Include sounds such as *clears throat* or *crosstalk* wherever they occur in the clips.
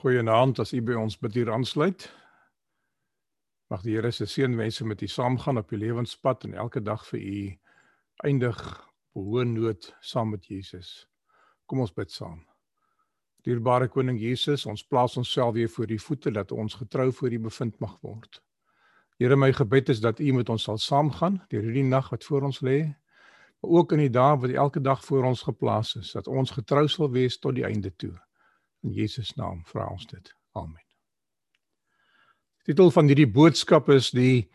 Goeienaand as u by ons bid hier aansluit. Mag die Here se seënwense met u saamgaan op u lewenspad en elke dag vir u eindig op hoë noot saam met Jesus. Kom ons bid saam. Dierbare koning Jesus, ons plaas onsself weer voor u voete dat ons getrou voor u bevind mag word. Here, my gebed is dat u met ons sal saamgaan deur hierdie nag wat voor ons lê, maar ook in die dae wat elke dag voor ons geplaas is, dat ons getrou sal wees tot die einde toe. In Jesus naam vra ons dit. Amen. Die titel van hierdie boodskap is die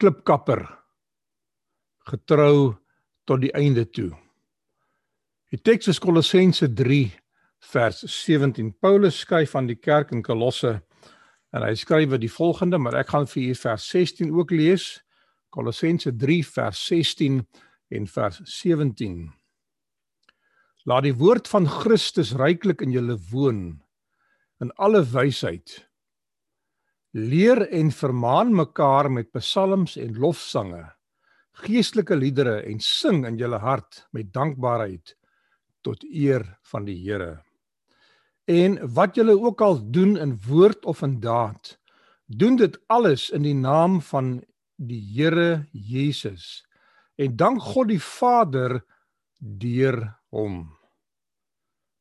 klipkapper getrou tot die einde toe. Die teks is Kolossense 3 vers 17. Paulus skryf aan die kerk in Kolosse en hy skryf die volgende, maar ek gaan vir u vers 16 ook lees. Kolossense 3 vers 16 en vers 17. Laat die woord van Christus ryklik in julle woon in alle wysheid. Leer en vermaan mekaar met psalms en lofsange, geestelike liedere en sing in julle hart met dankbaarheid tot eer van die Here. En wat julle ook al doen in woord of in daad, doen dit alles in die naam van die Here Jesus. En dank God die Vader deur hom.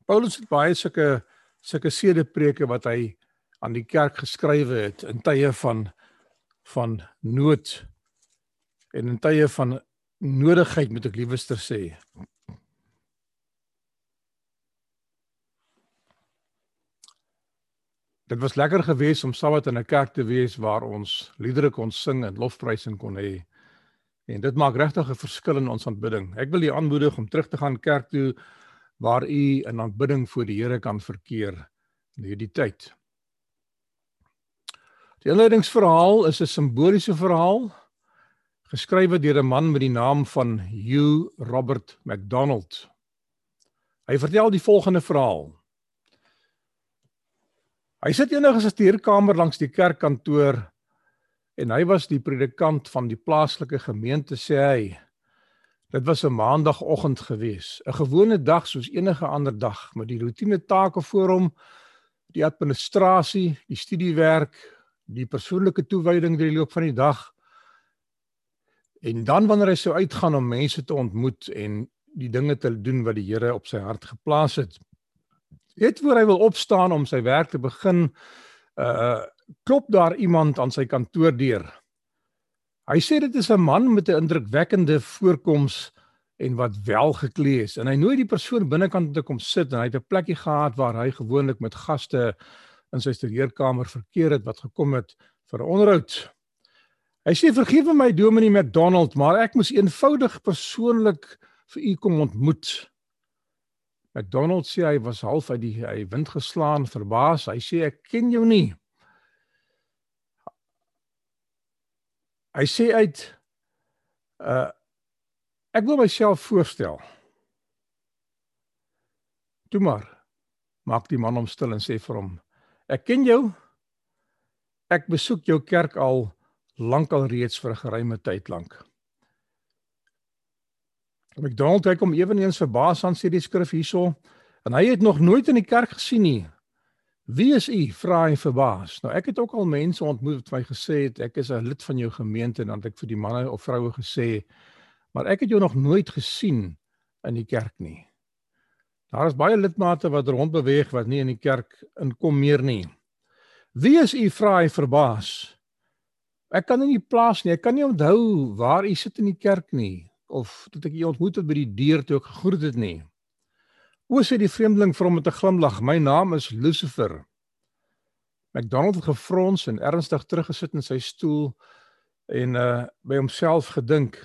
Paulus het baie sulke sulke sedepreke wat hy aan die kerk geskrywe het in tye van van nood en in tye van nodigheid moet ek liewer sê. Dit was lekker geweest om Sabbat in 'n kerk te wees waar ons liedere kon sing en lofprysing kon hê. En dit maak regtig 'n verskil in ons aanbidding. Ek wil julle aanmoedig om terug te gaan kerk toe waar u in aanbidding voor die Here kan verkeer in hierdie tyd. Die inleidingsverhaal is 'n simboliese verhaal geskrywe deur 'n man met die naam van Hugh Robert MacDonald. Hy vertel die volgende verhaal. Hy sit eendag in sy stuurkamer langs die kerkkantoor en hy was die predikant van die plaaslike gemeente sê hy. Dit was 'n maandagooggend gewees, 'n gewone dag soos enige ander dag met die roetine take voor hom, die administrasie, die studiewerk, die persoonlike toewyding deur die loop van die dag. En dan wanneer hy sou uitgaan om mense te ontmoet en die dinge te doen wat die Here op sy hart geplaas het. Net voor hy wil opstaan om sy werk te begin, uh klop daar iemand aan sy kantoordeur. Hy sê dit is 'n man met 'n indrukwekkende voorkoms en wat wel geklee is en hy nooi die persoon binnekant te kom sit en hy het 'n plekkie gehad waar hy gewoonlik met gaste in sy studeerkamer verkeer het wat gekom het vir 'n onderhoud. Hy sê vergewe my Dominee McDonald, maar ek moes eenvoudig persoonlik vir u kom ontmoet. McDonald sê hy was half uit die hy wind geslaan, verbaas. Hy sê ek ken jou nie. Hy sê uit uh ek wil myself voorstel. Toe maar maak die man hom stil en sê vir hom: Ek ken jou. Ek besoek jou kerk al lankal reeds vir 'n geruime tyd lank. McDonald hy kom ewenigs verbaas aan sê die skrif hierso en hy het nog nooit in die kerk gesien nie. Wie is u? vra hy verbaas. Nou ek het ook al mense ontmoet wat my gesê het ek is 'n lid van jou gemeente en dan het ek vir die manne of vroue gesê maar ek het jou nog nooit gesien in die kerk nie. Daar is baie lidmate wat rondbeweeg wat nie in die kerk inkom meer nie. Wie is u? vra hy verbaas. Ek kan nie plaas nie. Ek kan nie onthou waar u sit in die kerk nie of dat ek u ontmoet het by die deur toe ek gegroet het nie. O sê die vreemdeling vir hom met 'n glimlag, my naam is Lucifer. McDonald het gefrons en ernstig teruggesit in sy stoel en uh by homself gedink.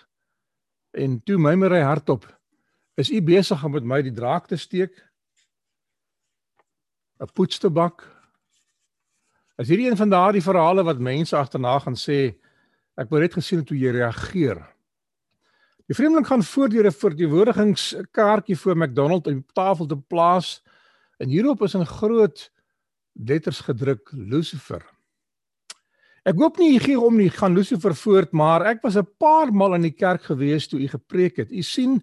En toe mymer hy hardop: "Is u besig om met my die draak te steek? 'n Poets te bak?" As hierdie een van daardie verhale wat mense agterna gaan sê, ek wou net gesien hoe jy reageer. Die vreemdeling gaan voor deur 'n verteenwoordigingskaartjie voor McDonald op tafel te plaas en hierop is in groot letters gedruk Lucifer. Ek hoop nie u gee om nie gaan Lucifer voort, maar ek was 'n paar maal in die kerk gewees toe u gepreek het. U sien,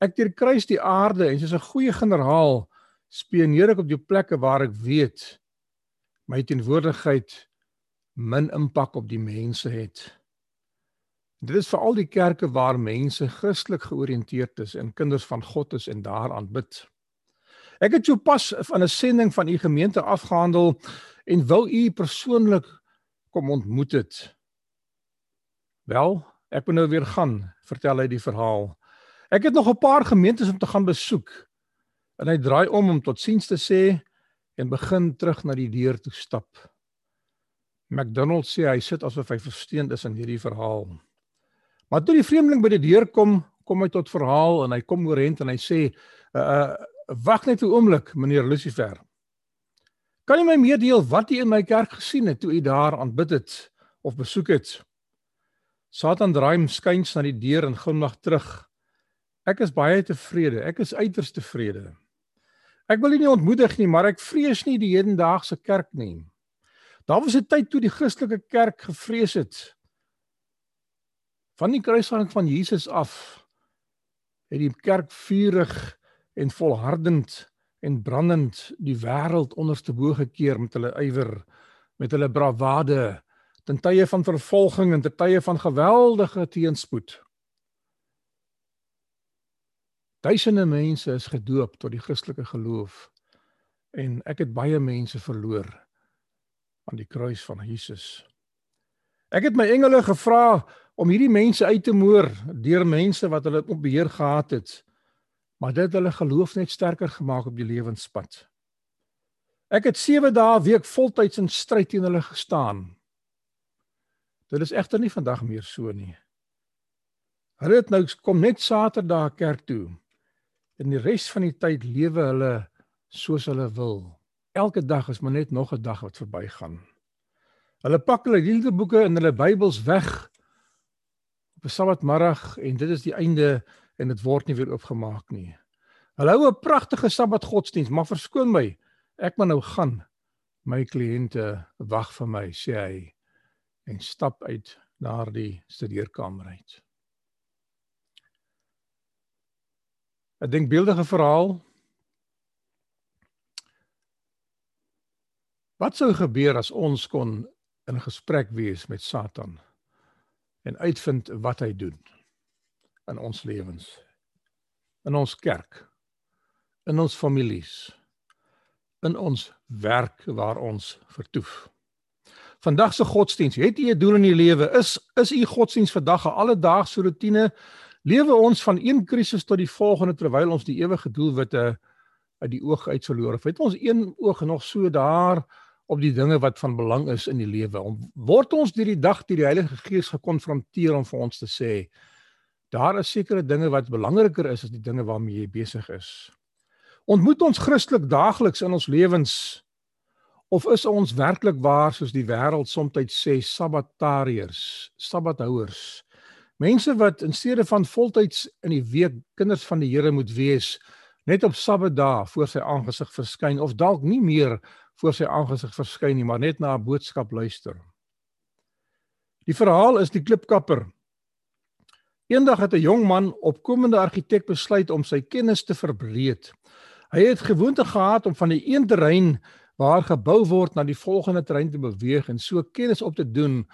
ek deurkruis die aarde en soos 'n goeie generaal spioneer ek op die plekke waar ek weet my teenwoordigheid min impak op die mense het. Dit is veral die kerke waar mense Christelik georiënteerd is en kinders van God is en daar aanbid. Ek het jou pas van 'n sending van u gemeente afgehandel en wou u persoonlik kom ontmoet het. Wel, ek moet nou weer gaan, vertel hy die verhaal. Ek het nog 'n paar gemeentes om te gaan besoek. En hy draai om om totsiens te sê en begin terug na die deur toe stap. McDonald sê hy sit asof hy versteend is in hierdie verhaal. Maar toe die vreemdeling by die deur kom, kom hy tot verhaal en hy kom oorent en hy sê, "Uh, uh wag net 'n oomblik, meneer Lucifer. Kan jy my meedeel wat jy in my kerk gesien het toe jy daar aanbid het of besoek het?" Satan draai hom skuins na die deur en glimlag terug. Ek is baie tevrede. Ek is uiters tevrede. Ek wil u nie ontmoedig nie, maar ek vrees nie die hedendaagse kerk nie. Daar was 'n tyd toe die Christelike kerk gevrees het. Van die kruisiging van Jesus af het die kerk vurig en volhardend en brandend die wêreld onderste bo gekeer met hulle ywer, met hulle bravade ten tye van vervolging en ten tye van geweldige teenspoed. Duisende mense is gedoop tot die Christelike geloof en ek het baie mense verloor aan die kruis van Jesus. Ek het my engele gevra om hierdie mense uit te moor deur mense wat hulle op beheer gehad het. Maar dit het hulle geloof net sterker gemaak op die lewenspad. Ek het 7 dae week voltyds in stryd teen hulle gestaan. Dit is egter nie vandag meer so nie. Hulle het nou kom net Saterdag kerk toe en die res van die tyd lewe hulle soos hulle wil. Elke dag is maar net nog 'n dag wat verbygaan. Hulle pak hulle liefdeboeke en hulle Bybels weg op 'n Sabbatmiddag en dit is die einde en dit word nie weer oopgemaak nie. Hulle hou 'n pragtige Sabbatgodsdiens, maar verskoon my, ek moet nou gaan. My kliënte wag vir my, sê hy en stap uit na die studeerkamer uit. 'n denkbeeldige verhaal. Wat sou gebeur as ons kon in gesprek wees met Satan en uitvind wat hy doen in ons lewens? In ons kerk, in ons families, in ons werk waar ons vertoef. Vandag se godsdiens, het jy 'n doel in die lewe? Is is u godsdiens vandag 'n alledaagse rotine lewe ons van een krisis tot die volgende terwyl ons die ewige doelwitte uit die oog uit verloor. Of het ons een oog nog so daar op die dinge wat van belang is in die lewe? Word ons deur die dag deur die Heilige Gees gekonfronteer om vir ons te sê daar is sekere dinge wat belangriker is as die dinge waarmee jy besig is? Ontmoet ons Christelik daagliks in ons lewens of is ons werklik waar soos die wêreld soms sê sabbatariërs, sabbathouers? Mense wat in steede van voltyds in die week kinders van die Here moet wees, net op Sabbatdag voor sy aangesig verskyn of dalk nie meer voor sy aangesig verskyn nie, maar net na 'n boodskap luister. Die verhaal is die klipkapper. Eendag het 'n jong man, opkomende argitek, besluit om sy kennis te verbreed. Hy het gewoonte gehad om van die een terrein waar gebou word na die volgende terrein te beweeg en so kennis op te doen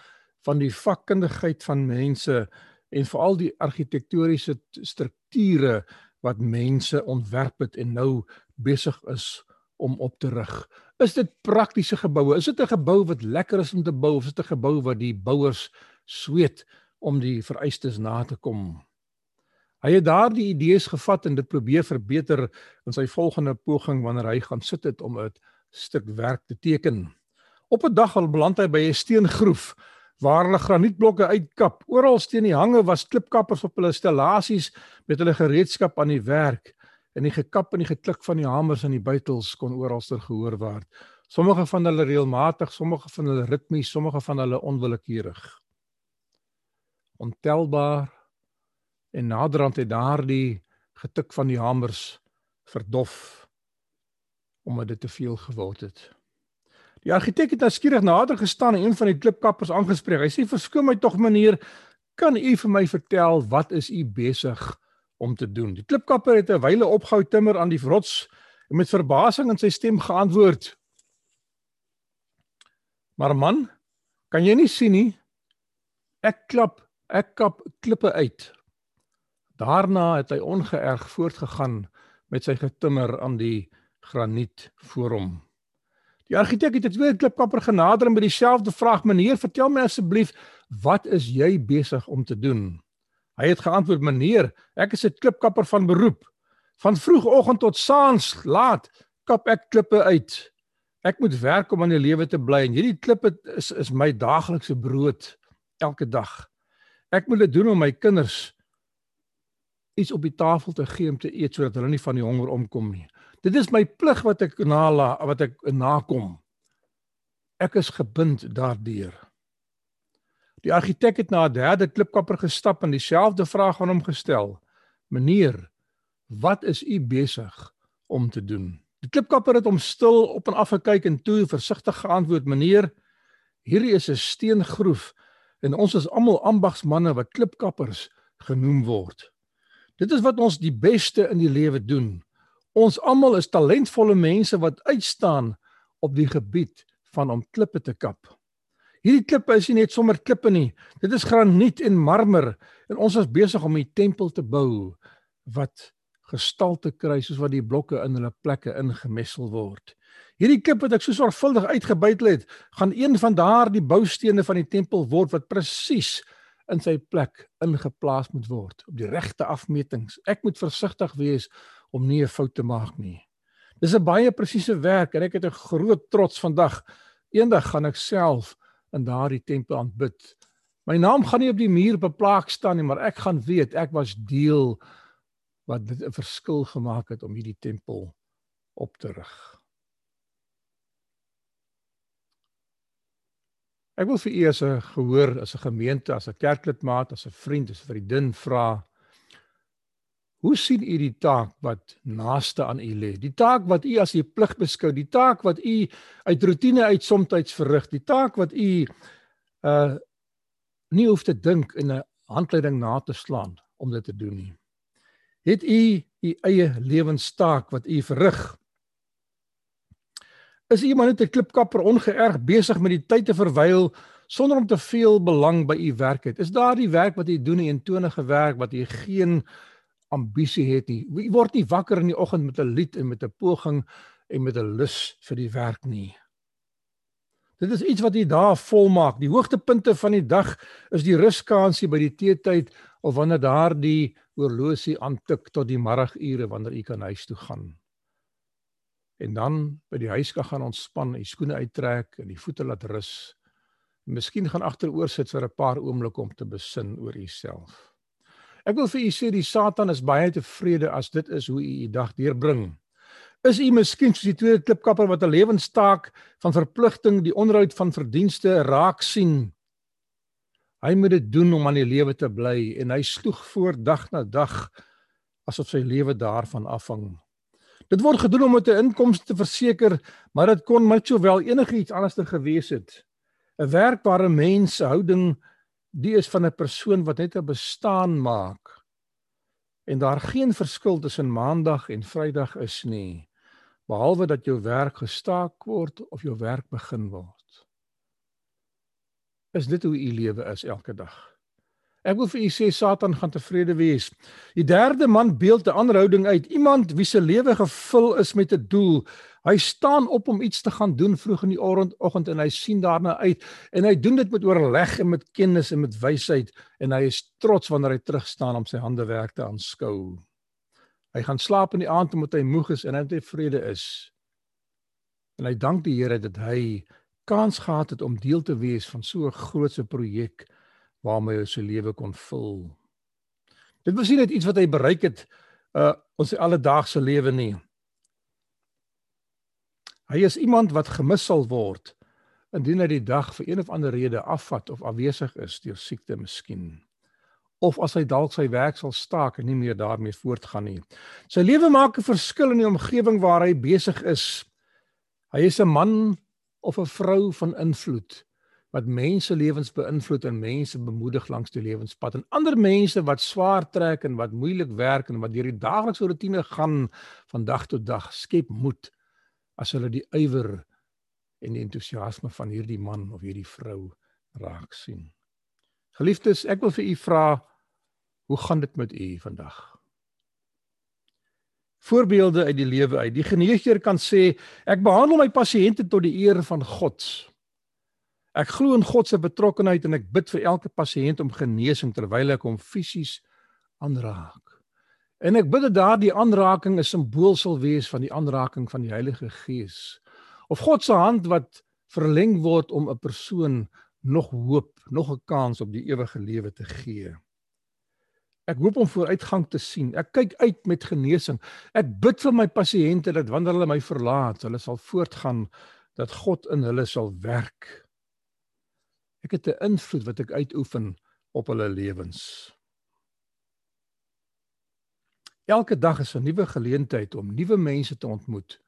van die vakkundigheid van mense en veral die argitektoniese strukture wat mense ontwerp het en nou besig is om op te rig. Is dit praktiese geboue? Is dit 'n gebou wat lekker is om te bou of is dit 'n gebou wat die bouers sweet om die vereistes na te kom? Hy het daardie idees gevat en dit probeer verbeter in sy volgende poging wanneer hy gaan sit het om 'n stuk werk te teken. Op 'n dag al beland hy by 'n steengroef waar hulle granietblokke uitkap. Oral steen die hange was klipkappers op hulle stellasies met hulle gereedskap aan die werk en die gekap en die geklik van die hamers en die buitels kon oralster gehoor word. Sommige van hulle reëlmatig, sommige van hulle ritmies, sommige van hulle onwillekeurig. Ontelbaar en naderhand het daardie getik van die hamers verdof omdat dit te veel geword het. Die argitek het skielik nader gestaan en een van die klipkappers aangespreek. Hy sê: "Verskoon my tog, meneer, kan u vir my vertel wat is u besig om te doen?" Die klipkapper het 'n wyle opgehou timmer aan die rots en met verbasing in sy stem geantwoord: Maar man, kan jy nie sien nie? Ek klap, ek kap klippe uit. Daarna het hy ongeërg voortgegaan met sy getimmer aan die graniet voor hom. Die argitek het 'n tweede klipkapper genader en by dieselfde vraag: "Meneer, vertel my asseblief, wat is jy besig om te doen?" Hy het geantwoord: "Meneer, ek is 'n klipkapper van beroep. Van vroegoggend tot saans laat kap ek klippe uit. Ek moet werk om aan die lewe te bly en hierdie klippe is is my daaglikse brood elke dag. Ek moet dit doen om my kinders iets op die tafel te gee om te eet sodat hulle nie van die honger omkom nie. Dit is my plig wat ek nala wat ek nakom. Ek is gebind daardeur. Die argitek het na 'n derde klipkapper gestap en dieselfde vraag aan hom gestel. Meneer, wat is u besig om te doen? Die klipkapper het hom stil op en af gekyk en toe versigtig geantwoord: "Meneer, hierdie is 'n steengroef en ons is almal ambagsmanne wat klipkappers genoem word." Dit is wat ons die beste in die lewe doen. Ons almal is talentvolle mense wat uitstaan op die gebied van om klippe te kap. Hierdie klippe is nie net sommer klippe nie. Dit is graniet en marmer en ons is besig om 'n tempel te bou wat gestalte kry soos wat die blokke in hulle plekke ingemessel word. Hierdie klip wat ek so sorgvuldig uitgebuitel het, gaan een van daardie boustene van die tempel word wat presies in sy plek ingeplaas moet word op die regte afmetings. Ek moet versigtig wees om nie 'n fout te maak nie. Dis 'n baie presiese werk en ek het 'n groot trots vandag. Eendag gaan ek self in daardie tempel aanbid. My naam gaan nie op die muur beplaak staan nie, maar ek gaan weet ek was deel wat 'n verskil gemaak het om hierdie tempel op te rig. Ek wil vir u as 'n gehoor, as 'n gemeente, as 'n kerklidmaat, as 'n vriend, as 'n vriendin vra Hoe sien u die taak wat naaste aan u lê? Die taak wat u as u plig beskou, die taak wat u uit rotine uit soms verrig, die taak wat u uh nie hoef te dink en 'n handleiding na te slaan om dit te doen nie. Het u u eie lewenstaak wat u verrig? Is iemand net 'n klipkapper ongeërg besig met die tyd te verwyl sonder om te veel belang by u werk het? Is daar die werk wat u doen, 'n eentonige werk wat u geen ambisie het nie? U word nie wakker in die oggend met 'n lied en met 'n poging en met 'n lus vir die werk nie. Dit is iets wat u daar volmaak. Die hoogtepunte van die dag is die ruskansie by die teetyd of wanneer daardie oorlosie aantik tot die middagure wanneer u kan huis toe gaan en dan by die huis kan gaan ontspan, die skoene uittrek en die voete laat rus. Miskien gaan agteroor sit vir 'n paar oomblikke om te besin oor jouself. Ek wil vir u sê die Satan is baie tevrede as dit is hoe u u dag deurbring. Is u miskien soos die tweede klipkapper wat 'n lewenstaak van verpligting, die onderhoud van verdienste raak sien? Hy moet dit doen om aan die lewe te bly en hy sloeg voort dag na dag asof sy lewe daarvan afhang. Dit word gedoen om 'n inkomste te verseker, maar dit kon net sowel enigiets anderster gewees het. 'n Werkbare mens se houding die is van 'n persoon wat net 'n bestaan maak. En daar geen verskil tussen maandag en vrydag is nie, behalwe dat jou werk gestaak word of jou werk begin word. Is dit hoe u lewe is elke dag? Ek wil vir u sê Satan gaan tevrede wees. Die derde man beeld 'n ander houding uit. Iemand wie se lewe gevul is met 'n doel. Hy staan op om iets te gaan doen vroeg in die oggend en hy sien daarna uit en hy doen dit met oorleg en met kennis en met wysheid en hy is trots wanneer hy terug staan om sy handewerk te aanskou. Hy gaan slaap in die aand omdat hy moeg is en hy tevrede is. En hy dank die Here dat hy kans gehad het om deel te wees van so 'n grootse projek waarmee hy sy lewe kon vul. Dit was nie net iets wat hy bereik het uh ons alledaagse lewe nie. Hy is iemand wat gemis sal word indien hy die dag vir een of ander rede afvat of afwesig is deur siekte miskien of as hy dalk sy werk sal staak en nie meer daarmee voortgaan nie. Sy lewe maak 'n verskil in die omgewing waar hy besig is. Hy is 'n man of 'n vrou van invloed wat mense lewens beïnvloed en mense bemoedig langs die lewenspad en ander mense wat swaar trek en wat moeilik werk en wat deur die daaglikse rotine gaan van dag tot dag skep moed as hulle die ywer en die entoesiasme van hierdie man of hierdie vrou raak sien. Geliefdes, ek wil vir u vra, hoe gaan dit met u vandag? Voorbeelde uit die lewe uit. Die geneesheer kan sê, ek behandel my pasiënte tot die eer van God. Ek glo in God se betrokkenheid en ek bid vir elke pasiënt om genesing terwyl ek hom fisies aanraak. En ek bid dat daardie aanraking 'n simbool sal wees van die aanraking van die Heilige Gees. Of God se hand wat verleng word om 'n persoon nog hoop, nog 'n kans op die ewige lewe te gee. Ek hoop om vooruitgang te sien. Ek kyk uit met genesing. Ek bid vir my pasiënte dat wanneer hulle my verlaat, hulle sal voortgaan dat God in hulle sal werk. Ek het 'n invloed wat ek uitoefen op hulle lewens. Elke dag is 'n nuwe geleentheid om nuwe mense te ontmoet.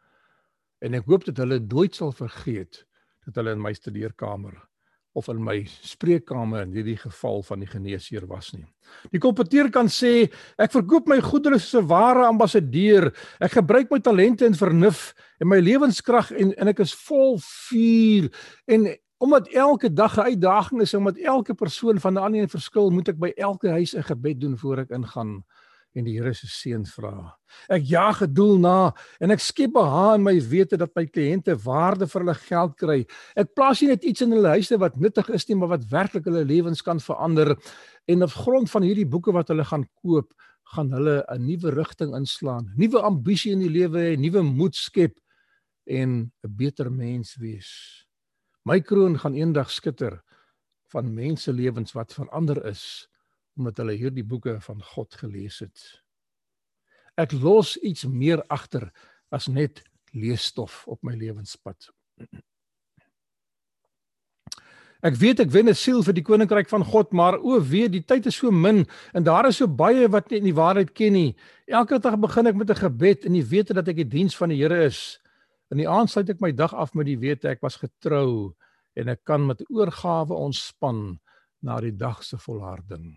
En ek hoop dat hulle nooit sal vergeet dat hulle in my studeerkamer of in my spreekkamer in hierdie geval van die geneesheer was nie. Die kompeteer kan sê ek verkoop my goedere soos 'n ware ambassadeur. Ek gebruik my talente en vernuf en my lewenskrag en en ek is vol vuur en omdat elke dag 'n uitdaging is omdat elke persoon van 'n ander een verskil, moet ek by elke huis 'n gebed doen voor ek ingaan en die Here se seën vra. Ek jaag gedoel na en ek skep behaag in my wete dat my kliënte waarde vir hulle geld kry. Ek plaas nie net iets in hulle huise wat nuttig is nie, maar wat werklik hulle lewens kan verander. En op grond van hierdie boeke wat hulle gaan koop, gaan hulle 'n nuwe rigting inslaan, nuwe ambisie in die lewe hê, nuwe moed skep en 'n beter mens wees. My kroon gaan eendag skitter van mense lewens wat verander is omdat hulle hierdie boeke van God gelees het. Ek los iets meer agter as net leesstof op my lewenspad. Ek weet ek wen 'n siel vir die koninkryk van God, maar o wee, die tyd is so min en daar is so baie wat nie die waarheid ken nie. Elke dag begin ek met 'n gebed in die wete dat ek die diens van die Here is. In die aand sluit ek my dag af met die wete ek was getrou en ek kan met oorgawe ontspan na die dag se volharding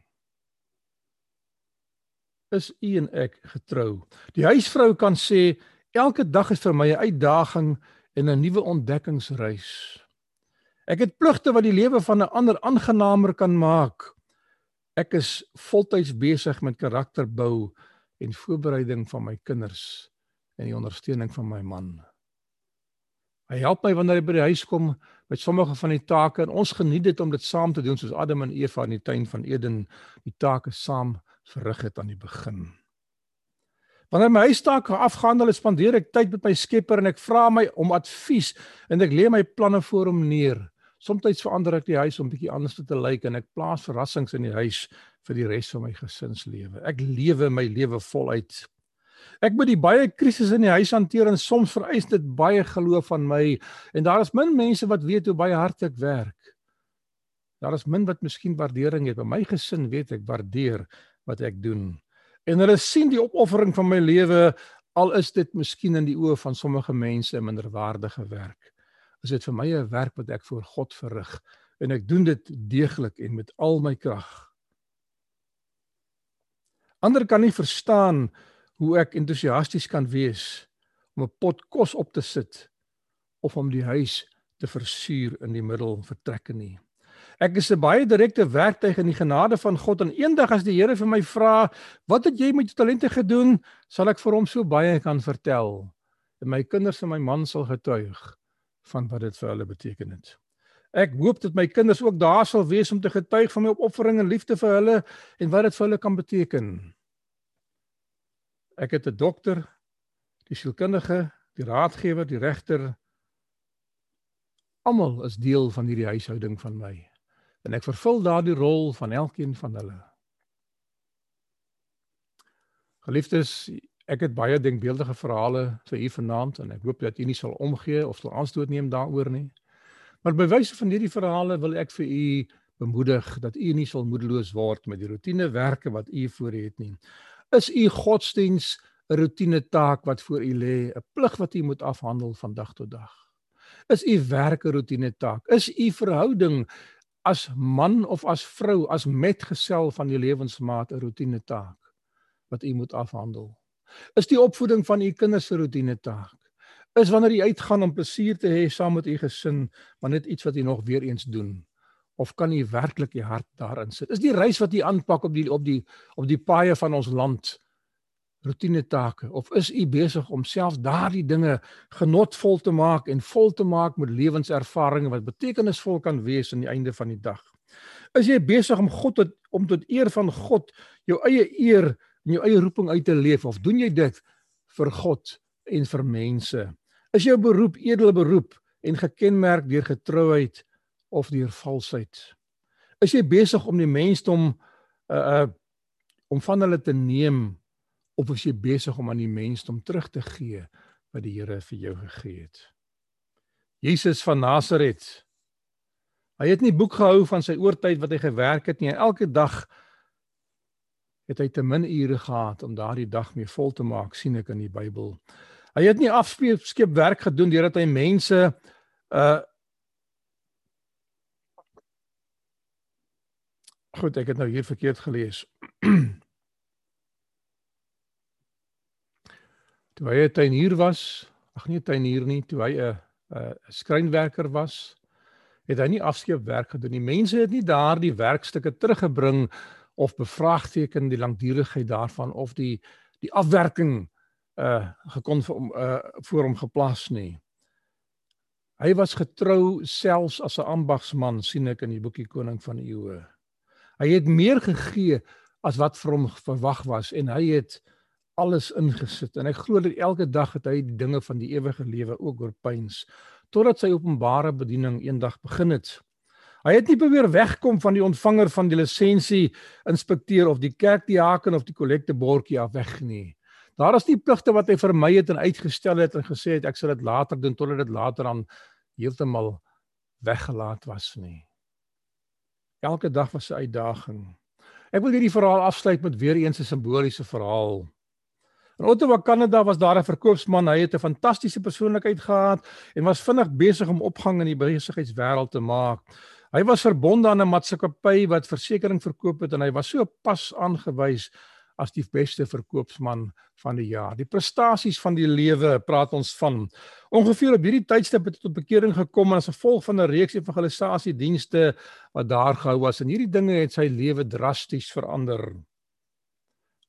is u en ek getrou. Die huisvrou kan sê elke dag is vir my 'n uitdaging en 'n nuwe ontdekkingsreis. Ek het pligte wat die lewe van 'n ander aangenaamer kan maak. Ek is voltyds besig met karakterbou en voorbereiding van my kinders en die ondersteuning van my man. Hy help my wanneer hy by die huis kom met sommige van die take en ons geniet dit om dit saam te doen soos Adam en Eva in die tuin van Eden die take saam verrig het aan die begin. Wanneer my huistake afgehandel is, spandeer ek tyd met my Skepper en ek vra my om advies en ek lê my planne voor hom neer. Somstyds verander ek die huis om bietjie anders te lyk en ek plaas verrassings in die huis vir die res van my gesinslewe. Ek lewe my lewe voluit. Ek moet die baie krisisse in die huis hanteer en soms vereis dit baie geloof van my en daar is min mense wat weet hoe baie hard ek werk. Daar is min wat miskien waardering het. By my gesin weet ek waardeer wat ek doen. En hulle sien die opoffering van my lewe al is dit miskien in die oë van sommige mense minderwaardige werk. Is dit vir my 'n werk wat ek vir God verrig en ek doen dit deeglik en met al my krag. Ander kan nie verstaan hoe ek entoesiasties kan wees om 'n pot kos op te sit of om die huis te versuur in die middel vertrekke nie. Ek is 'n baie direkte werktuig in die genade van God en eendag as die Here vir my vra, "Wat het jy met jou talente gedoen?" sal ek vir hom so baie kan vertel. En my kinders en my man sal getuig van wat dit vir hulle beteken het. Ek hoop dat my kinders ook daar sal wees om te getuig van my opoffering en liefde vir hulle en wat dit vir hulle kan beteken. Ek het 'n dokter, die sielkundige, die raadgewer, die regter. Almal is deel van hierdie huishouding van my en ek vervul daardie rol van elkeen van hulle. Geliefdes, ek het baie denkbeeldige verhale vir u vanaand en ek hoop dat u nie sal omgee of sal aanstoot neem daaroor nie. Maar by wyse van hierdie verhale wil ek vir u bemoedig dat u nie sal moedeloos word met die roetinewerke wat u voor het nie. Is u godsdiens 'n roetine taak wat voor u lê, 'n plig wat u moet afhandel van dag tot dag? Is u werk 'n roetine taak? Is u verhouding as man of as vrou as metgesel van die lewensmaat 'n roetine taak wat u moet afhandel? Is die opvoeding van u kinders 'n roetine taak? Is wanneer jy uitgaan om plesier te hê saam met u gesin, maar net iets wat jy nog weer eens doen? Of kan jy werklik jy hart daarin sit? Is die reis wat jy aanpak op die op die op die paaie van ons land rotine take of is u besig om self daardie dinge genotvol te maak en vol te maak met lewenservarings wat betekenisvol kan wees aan die einde van die dag? Is jy besig om God tot om tot eer van God jou eie eer en jou eie roeping uit te leef of doen jy dit vir God en vir mense? Is jou beroep edele beroep en gekenmerk deur getrouheid of deur valsheid? Is jy besig om die mensdom uh uh om van hulle te neem of is jy besig om aan die mensdom terug te gee wat die Here vir jou gegee het? Jesus van Nasaret Hy het nie boek gehou van sy oortyd wat hy gewerk het nie. Elke dag het hy te min ure gehad om daardie dag mee vol te maak, sien ek in die Bybel. Hy het nie afskeep werk gedoen deurdat hy mense uh Goed, ek het nou hier verkeerd gelees. *clears throat* toe hy 'n tuinier was, ag nee, tuinier nie, toe hy 'n 'n skrynwerker was, het hy nie afskeep werk gedoen nie. Mense het nie daardie werkstukke teruggebring of bevraagteken die langdurigheid daarvan of die die afwerking uh gekon vir hom uh voor hom geplaas nie. Hy was getrou selfs as 'n ambagsman sien ek in die boekie Koning van Eeue. Hy het meer gegee as wat vir hom verwag was en hy het alles ingesit en ek glo dat elke dag het hy die dinge van die ewige lewe ook oorpyns totdat sy openbare bediening eendag begin het. Hy het nie probeer wegkom van die ontvanger van die lisensie inspekteur of die kerkdiaken of die kollektebordjie af weg nie. Daar is nie pligte wat hy vermy het en uitgestel het en gesê het ek sal dit later doen totdat dit later dan heeltemal weggelaat was nie. Elke dag was 'n uitdaging. Ek wil hierdie verhaal afsluit met weer eens 'n simboliese verhaal. In Ottawa, Kanada was daar 'n verkoopsman. Hy het 'n fantastiese persoonlikheid gehad en was vinnig besig om opgang in die besigheidswêreld te maak. Hy was verbonde aan 'n maatskappy wat versekerings verkoop het en hy was so pas aangewys as die beste verkoopsman van die jaar. Die prestasies van die lewe praat ons van. Ongeveer op hierdie tydstip het hy tot bekering gekom as gevolg van 'n reeks evangelisasiedienste wat daar gehou was en hierdie dinge het sy lewe drasties verander.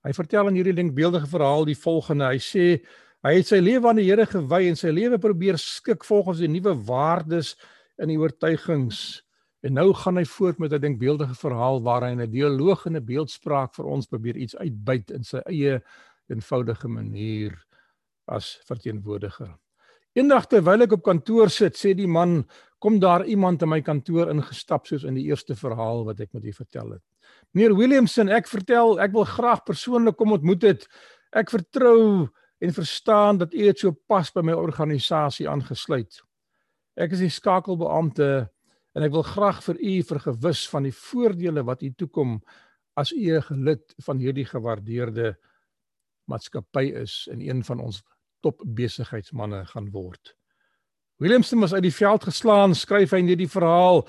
Hy vertel in hierdie denkbeeldige verhaal die volgende. Hy sê hy het sy lewe aan die Here gewy en sy lewe probeer skik volgens die nuwe waardes in die oortuigings. En nou gaan hy voort met 'n denkbeeldige verhaal waar hy 'n dialoog en 'n beeldspraak vir ons probeer iets uitbuit in sy eie eenvoudige manier as verteenwoordiger. Eendag terwyl ek op kantoor sit, sê die man, kom daar iemand in my kantoor ingestap soos in die eerste verhaal wat ek met u vertel het. Meneer Williamson, ek vertel, ek wil graag persoonlik kom ontmoet het. Ek vertrou en verstaan dat u dit so pas by my organisasie aangesluit. Ek is die skakelbeampte en ek wil graag vir u vergewis van die voordele wat u toekom as u 'n lid van hierdie gewaardeerde maatskappy is en een van ons top besigheidsmande gaan word. Williamson was uit die veld geslaan, skryf hy in hierdie verhaal.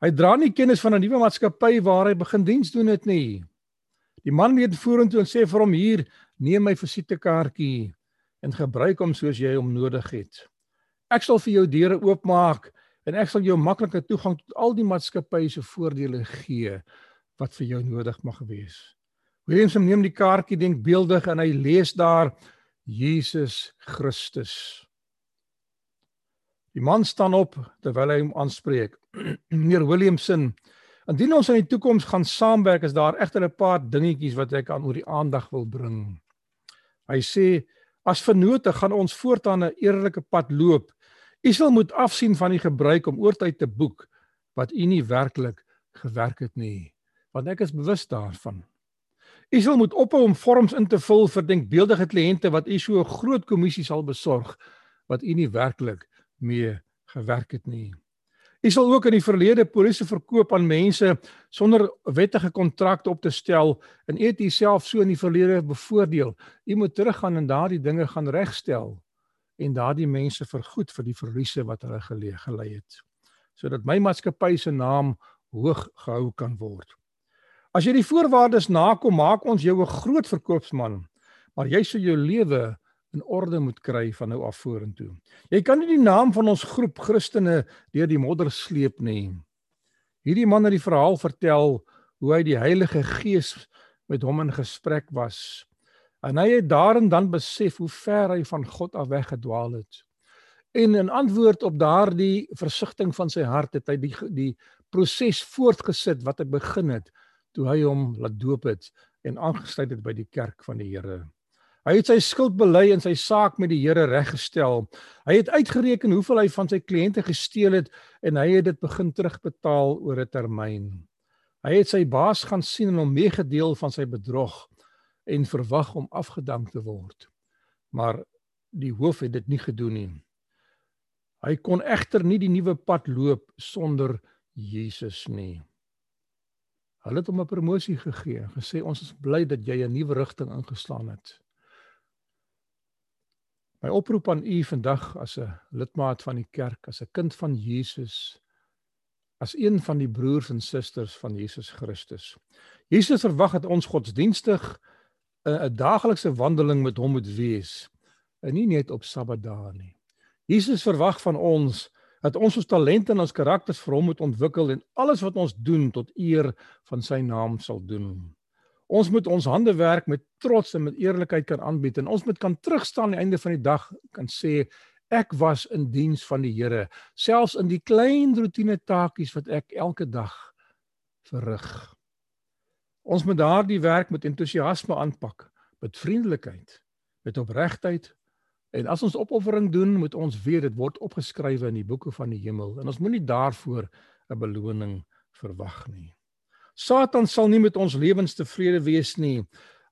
Hy dra nie kennis van 'n nuwe maatskappy waar hy begin diens doen het nie. Die man weet vorentoe en sê vir hom hier, neem my visitekaartjie en gebruik hom soos jy hom nodig het. Ek sal vir jou deure oopmaak en ek sal jou maklike toegang tot al die maatskappy se voordele gee wat vir jou nodig mag wees. Williamson neem die kaartjie denkbeeldig en hy lees daar Jesus Christus. Die man staan op terwyl hy hom aanspreek. *clears throat* Meneer Williamson, indien ons in die toekoms gaan saamwerk, is daar egter 'n paar dingetjies wat ek aan oor die aandag wil bring. Hy sê as vennote gaan ons voortaan 'n eerlike pad loop. U sal moet afsien van die gebruik om oortyd te boek wat u nie werklik gewerk het nie, want ek is bewus daarvan. U sal moet ophou om vorms in te vul vir denkbeeldige kliënte wat u so 'n groot kommissie sal besorg wat u nie werklik mee gewerk het nie. U sal ook in die verlede polisie verkoop aan mense sonder wettige kontrakte op te stel en eet u self so in die verlede bevoordeel. U moet teruggaan en daardie dinge gaan regstel en daardie mense vergoed vir die verliese wat hulle gelei gelei het sodat my maatskappy se naam hoog gehou kan word. As jy die voorwaardes nakom, maak ons jou 'n groot verkoopsman, maar jy sal jou lewe in orde moet kry van nou af vorentoe. Jy kan nie die naam van ons groep Christene deur die modder sleep nie. Hierdie man het die verhaal vertel hoe hy die Heilige Gees met hom in gesprek was. En hy het daarin dan besef hoe ver hy van God af weggedwaal het. En in antwoord op daardie versigtiging van sy hart het hy die die proses voortgesit wat hy begin het toe hy hom laat doop het en aangesluit het by die kerk van die Here. Hy het sy skuld bely en sy saak met die Here reggestel. Hy het uitgereken hoeveel hy van sy kliënte gesteel het en hy het dit begin terugbetaal oor 'n termyn. Hy het sy baas gaan sien en hom meegedeel van sy bedrog en verwag om afgedank te word. Maar die hoof het dit nie gedoen nie. Hy kon egter nie die nuwe pad loop sonder Jesus nie. Hulle het hom 'n promosie gegee en gesê ons is bly dat jy 'n nuwe rigting ingeslaan het. My oproep aan u vandag as 'n lidmaat van die kerk, as 'n kind van Jesus, as een van die broers en susters van Jesus Christus. Jesus verwag dat ons godsdienstig 'n daaglikse wandeling met hom moet wees en nie net op Sabbatdae nie. Jesus verwag van ons dat ons ons talente en ons karakters vir hom moet ontwikkel en alles wat ons doen tot eer van sy naam sal doen. Ons moet ons hande werk met trots en met eerlikheid kan aanbied en ons moet kan terugstaan aan die einde van die dag kan sê ek was in diens van die Here selfs in die klein rotine taakies wat ek elke dag verrig. Ons moet daardie werk met entoesiasme aanpak, met vriendelikheid, met opregtheid En as ons opoffering doen, moet ons weet dit word opgeskrywe in die boeke van die hemel en ons moenie daarvoor 'n beloning verwag nie. Satan sal nie met ons lewens tevrede wees nie.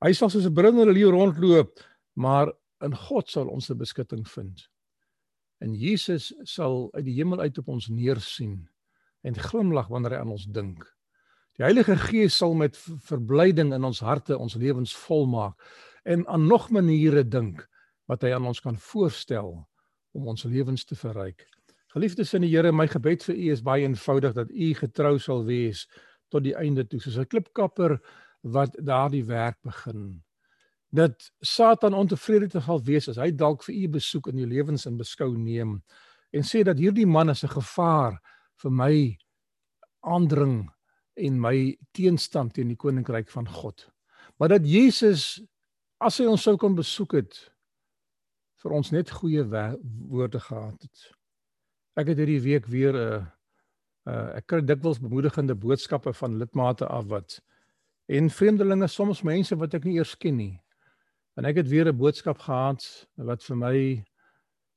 Hy sal soos 'n brullende leeu rondloop, maar in God sal ons 'n beskutting vind. En Jesus sal uit die hemel uit op ons neersien en glimlag wanneer hy aan ons dink. Die Heilige Gees sal met verblyding in ons harte ons lewens volmaak en aan nog maniere dink wat hy aan ons kan voorstel om ons lewens te verryk. Geliefdes in die Here, my gebed vir u is baie eenvoudig dat u getrou sal wees tot die einde toe soos 'n klipkapper wat daardie werk begin. Dat Satan ontevrede te sal wees as hy dalk vir u besoek in u lewens in beskou neem en sê dat hierdie man is 'n gevaar vir my aandring en my teenstand teen die koninkryk van God. Maar dat Jesus as hy ons sou kon besoek het vir ons net goeie woorde gehad het. Ek het hierdie week weer 'n uh, uh, ek kry dikwels bemoedigende boodskappe van lidmate af wat en vreemdelinge soms mense wat ek nie eers ken nie. En ek het weer 'n boodskap gehad wat vir my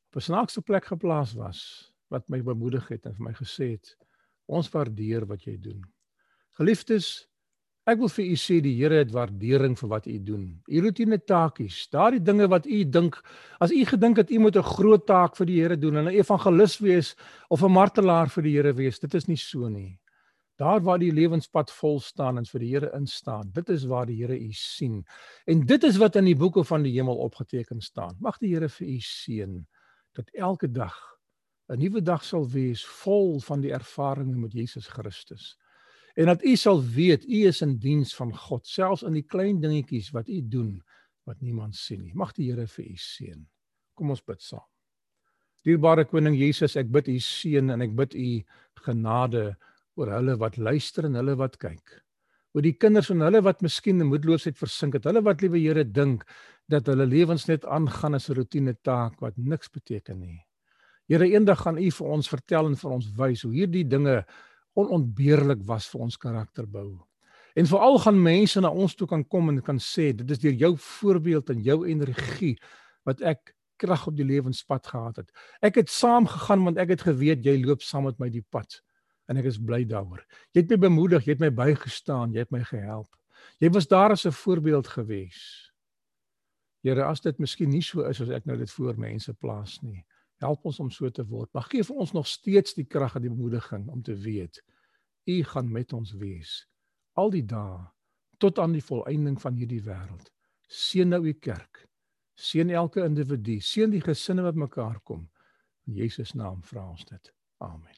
op 'n snaakse plek geplaas was wat my bemoedig het en vir my gesê het ons waardeer wat jy doen. Geliefdes, Ek wil vir u sê die Here het waardering vir wat u doen. U rotine taakies, daardie dinge wat u dink, as u gedink het u moet 'n groot taak vir die Here doen en 'n evangelis wees of 'n martelaar vir die Here wees, dit is nie so nie. Daar waar die lewenspad vol staan en vir die Here instaan, dit is waar die Here u sien. En dit is wat in die boeke van die hemel opgeteken staan. Mag die Here vir u seën dat elke dag 'n nuwe dag sal wees vol van die ervarings met Jesus Christus en dat u sal weet u is in diens van God selfs in die klein dingetjies wat u doen wat niemand sien nie. Mag die Here vir u seën. Kom ons bid saam. Dierbare koning Jesus ek bid u seën en ek bid u genade oor hulle wat luister en hulle wat kyk. Oor die kinders en hulle wat miskien in moedeloosheid versink het. Hulle wat liewe Here dink dat hulle lewens net aangaan as 'n rotine taak wat niks beteken nie. Here eendag gaan u vir ons vertel en vir ons wys hoe hierdie dinge onontbeerlik was vir ons karakterbou. En veral gaan mense na ons toe kan kom en kan sê dit is deur jou voorbeeld en jou energie wat ek krag op die lewenspad gehad het. Ek het saam gegaan want ek het geweet jy loop saam met my die pad en ek is bly daaroor. Jy het my bemoedig, jy het my bygestaan, jy het my gehelp. Jy was daar as 'n voorbeeld gewees. Here, as dit miskien nie so is as ek nou dit voor mense plaas nie, Help ons om so te word. Mag gee vir ons nog steeds die krag en die bemoediging om te weet U gaan met ons wees al die dae tot aan die volëinding van hierdie wêreld. Seën nou U kerk. Seën elke individu. Seën die gesinne wat mekaar kom. In Jesus naam vra ons dit. Amen.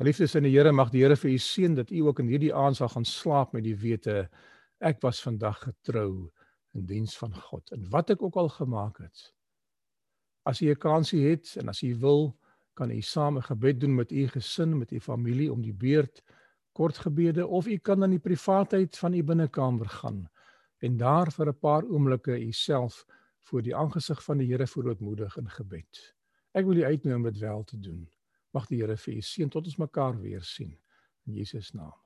Geliefdes in die Here, mag die Here vir u seën dat u ook in hierdie aand sal gaan slaap met die wete ek was vandag getrou in diens van God en wat ek ook al gemaak het. As jy 'n kansie het en as jy wil, kan u saam 'n gebed doen met u gesin, met u familie om die beurt kort gebede of u kan in die privaatheid van u binnekamer gaan en daar vir 'n paar oomblikke u self voor die aangesig van die Here verootmoedig in gebed. Ek wil u uitnooi om dit wel te doen. Mag die Here vir u seën tot ons mekaar weer sien in Jesus naam.